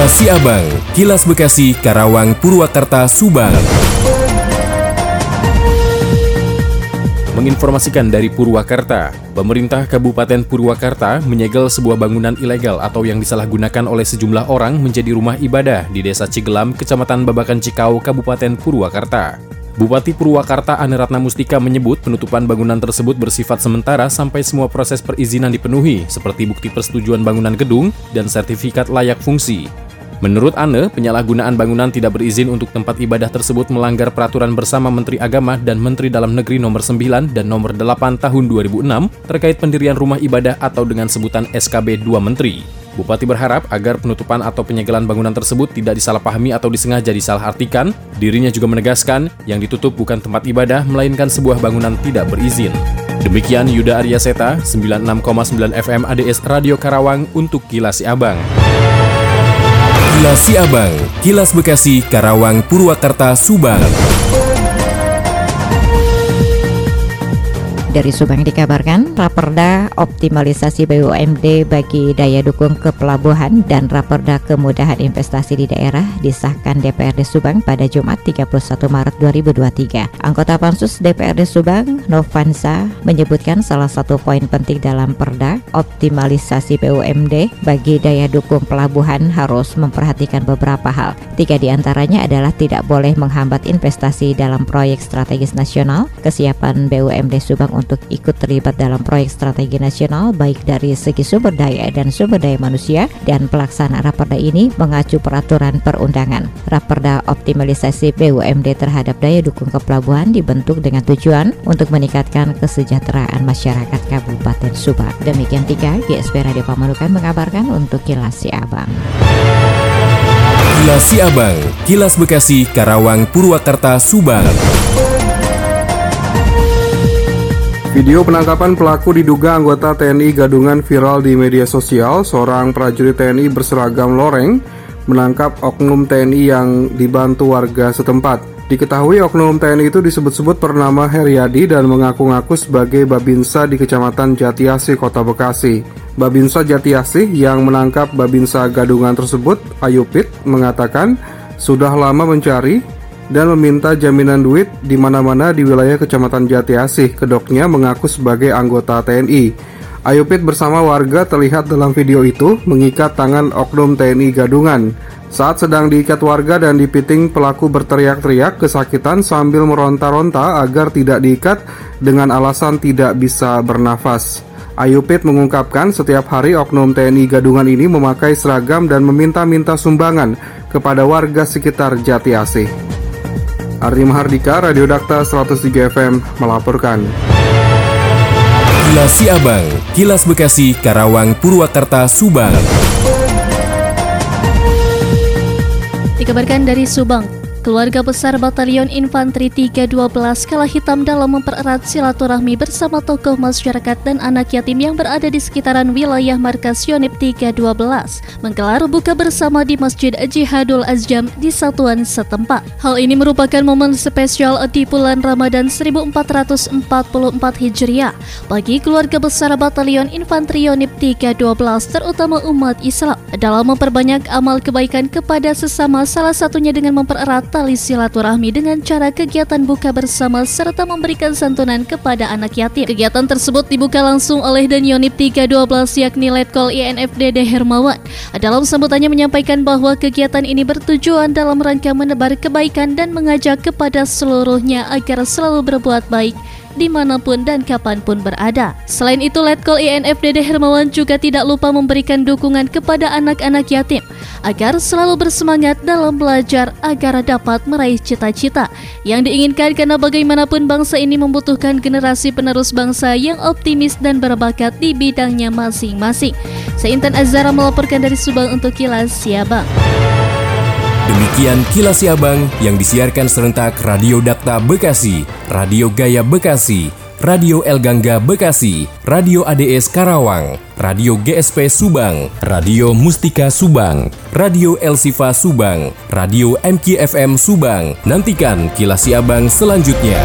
Kilas Siabang, Kilas Bekasi, Karawang, Purwakarta, Subang. Menginformasikan dari Purwakarta, pemerintah Kabupaten Purwakarta menyegel sebuah bangunan ilegal atau yang disalahgunakan oleh sejumlah orang menjadi rumah ibadah di Desa Cigelam, Kecamatan Babakan Cikau, Kabupaten Purwakarta. Bupati Purwakarta Ane Ratna Mustika menyebut penutupan bangunan tersebut bersifat sementara sampai semua proses perizinan dipenuhi, seperti bukti persetujuan bangunan gedung dan sertifikat layak fungsi. Menurut Ane, penyalahgunaan bangunan tidak berizin untuk tempat ibadah tersebut melanggar peraturan bersama Menteri Agama dan Menteri Dalam Negeri nomor 9 dan nomor 8 tahun 2006 terkait pendirian rumah ibadah atau dengan sebutan SKB 2 Menteri. Bupati berharap agar penutupan atau penyegelan bangunan tersebut tidak disalahpahami atau disengaja disalahartikan. Dirinya juga menegaskan yang ditutup bukan tempat ibadah, melainkan sebuah bangunan tidak berizin. Demikian Yuda Arya Seta, 96,9 FM ADS Radio Karawang untuk Kilas Abang. Kilas Abang, Kilas Bekasi, Karawang, Purwakarta, Subang. Dari Subang dikabarkan, Raperda optimalisasi BUMD bagi daya dukung ke pelabuhan dan Raperda kemudahan investasi di daerah disahkan DPRD Subang pada Jumat 31 Maret 2023. Anggota Pansus DPRD Subang, Novansa, menyebutkan salah satu poin penting dalam Perda optimalisasi BUMD bagi daya dukung pelabuhan harus memperhatikan beberapa hal. Tiga di antaranya adalah tidak boleh menghambat investasi dalam proyek strategis nasional, kesiapan BUMD Subang untuk ikut terlibat dalam proyek strategi nasional baik dari segi sumber daya dan sumber daya manusia dan pelaksanaan Raperda ini mengacu peraturan perundangan. Raperda optimalisasi BUMD terhadap daya dukung kepelabuhan dibentuk dengan tujuan untuk meningkatkan kesejahteraan masyarakat Kabupaten Subang. Demikian tiga, GSP Radio Pamanukan mengabarkan untuk Kilas Si Abang. Kilas Abang, Kilas Bekasi, Karawang, Purwakarta, Subang. Video penangkapan pelaku diduga anggota TNI gadungan viral di media sosial. Seorang prajurit TNI berseragam loreng menangkap oknum TNI yang dibantu warga setempat. Diketahui oknum TNI itu disebut-sebut bernama Heriadi dan mengaku-ngaku sebagai Babinsa di Kecamatan Jatiasi, Kota Bekasi. Babinsa Jatiasi yang menangkap Babinsa gadungan tersebut, Ayupit, mengatakan sudah lama mencari dan meminta jaminan duit di mana-mana di wilayah Kecamatan Jati Asih. Kedoknya mengaku sebagai anggota TNI. Ayupit bersama warga terlihat dalam video itu mengikat tangan oknum TNI gadungan. Saat sedang diikat warga dan dipiting, pelaku berteriak-teriak kesakitan sambil meronta-ronta agar tidak diikat dengan alasan tidak bisa bernafas. Ayupit mengungkapkan setiap hari oknum TNI gadungan ini memakai seragam dan meminta-minta sumbangan kepada warga sekitar Jati Asih. Ardi Mahardika, Radio Dakta 103 FM melaporkan. Kilas Siabang, Kilas Bekasi, Karawang, Purwakarta, Subang. Dikabarkan dari Subang, Keluarga besar Batalion Infanteri 312 kalah hitam dalam mempererat silaturahmi bersama tokoh masyarakat dan anak yatim yang berada di sekitaran wilayah markas Yonip 312 menggelar buka bersama di Masjid Jihadul Azjam di satuan setempat. Hal ini merupakan momen spesial di bulan Ramadan 1444 Hijriah bagi keluarga besar Batalion Infanteri Yonip 312 terutama umat Islam dalam memperbanyak amal kebaikan kepada sesama salah satunya dengan mempererat tali silaturahmi dengan cara kegiatan buka bersama serta memberikan santunan kepada anak yatim. Kegiatan tersebut dibuka langsung oleh Danionip 312 yakni Letkol INFD De Hermawan. Dalam sambutannya menyampaikan bahwa kegiatan ini bertujuan dalam rangka menebar kebaikan dan mengajak kepada seluruhnya agar selalu berbuat baik di mana pun dan kapan pun berada. Selain itu, Letkol INF Dede Hermawan juga tidak lupa memberikan dukungan kepada anak-anak yatim agar selalu bersemangat dalam belajar agar dapat meraih cita-cita yang diinginkan karena bagaimanapun bangsa ini membutuhkan generasi penerus bangsa yang optimis dan berbakat di bidangnya masing-masing. Saya Intan Azara melaporkan dari Subang untuk Kilas Siabang. Demikian kilas Siabang yang disiarkan serentak Radio Dakta Bekasi, Radio Gaya Bekasi, Radio El Gangga Bekasi, Radio ADS Karawang, Radio GSP Subang, Radio Mustika Subang, Radio El Sifa Subang, Radio MKFM Subang. Nantikan kilas Siabang selanjutnya.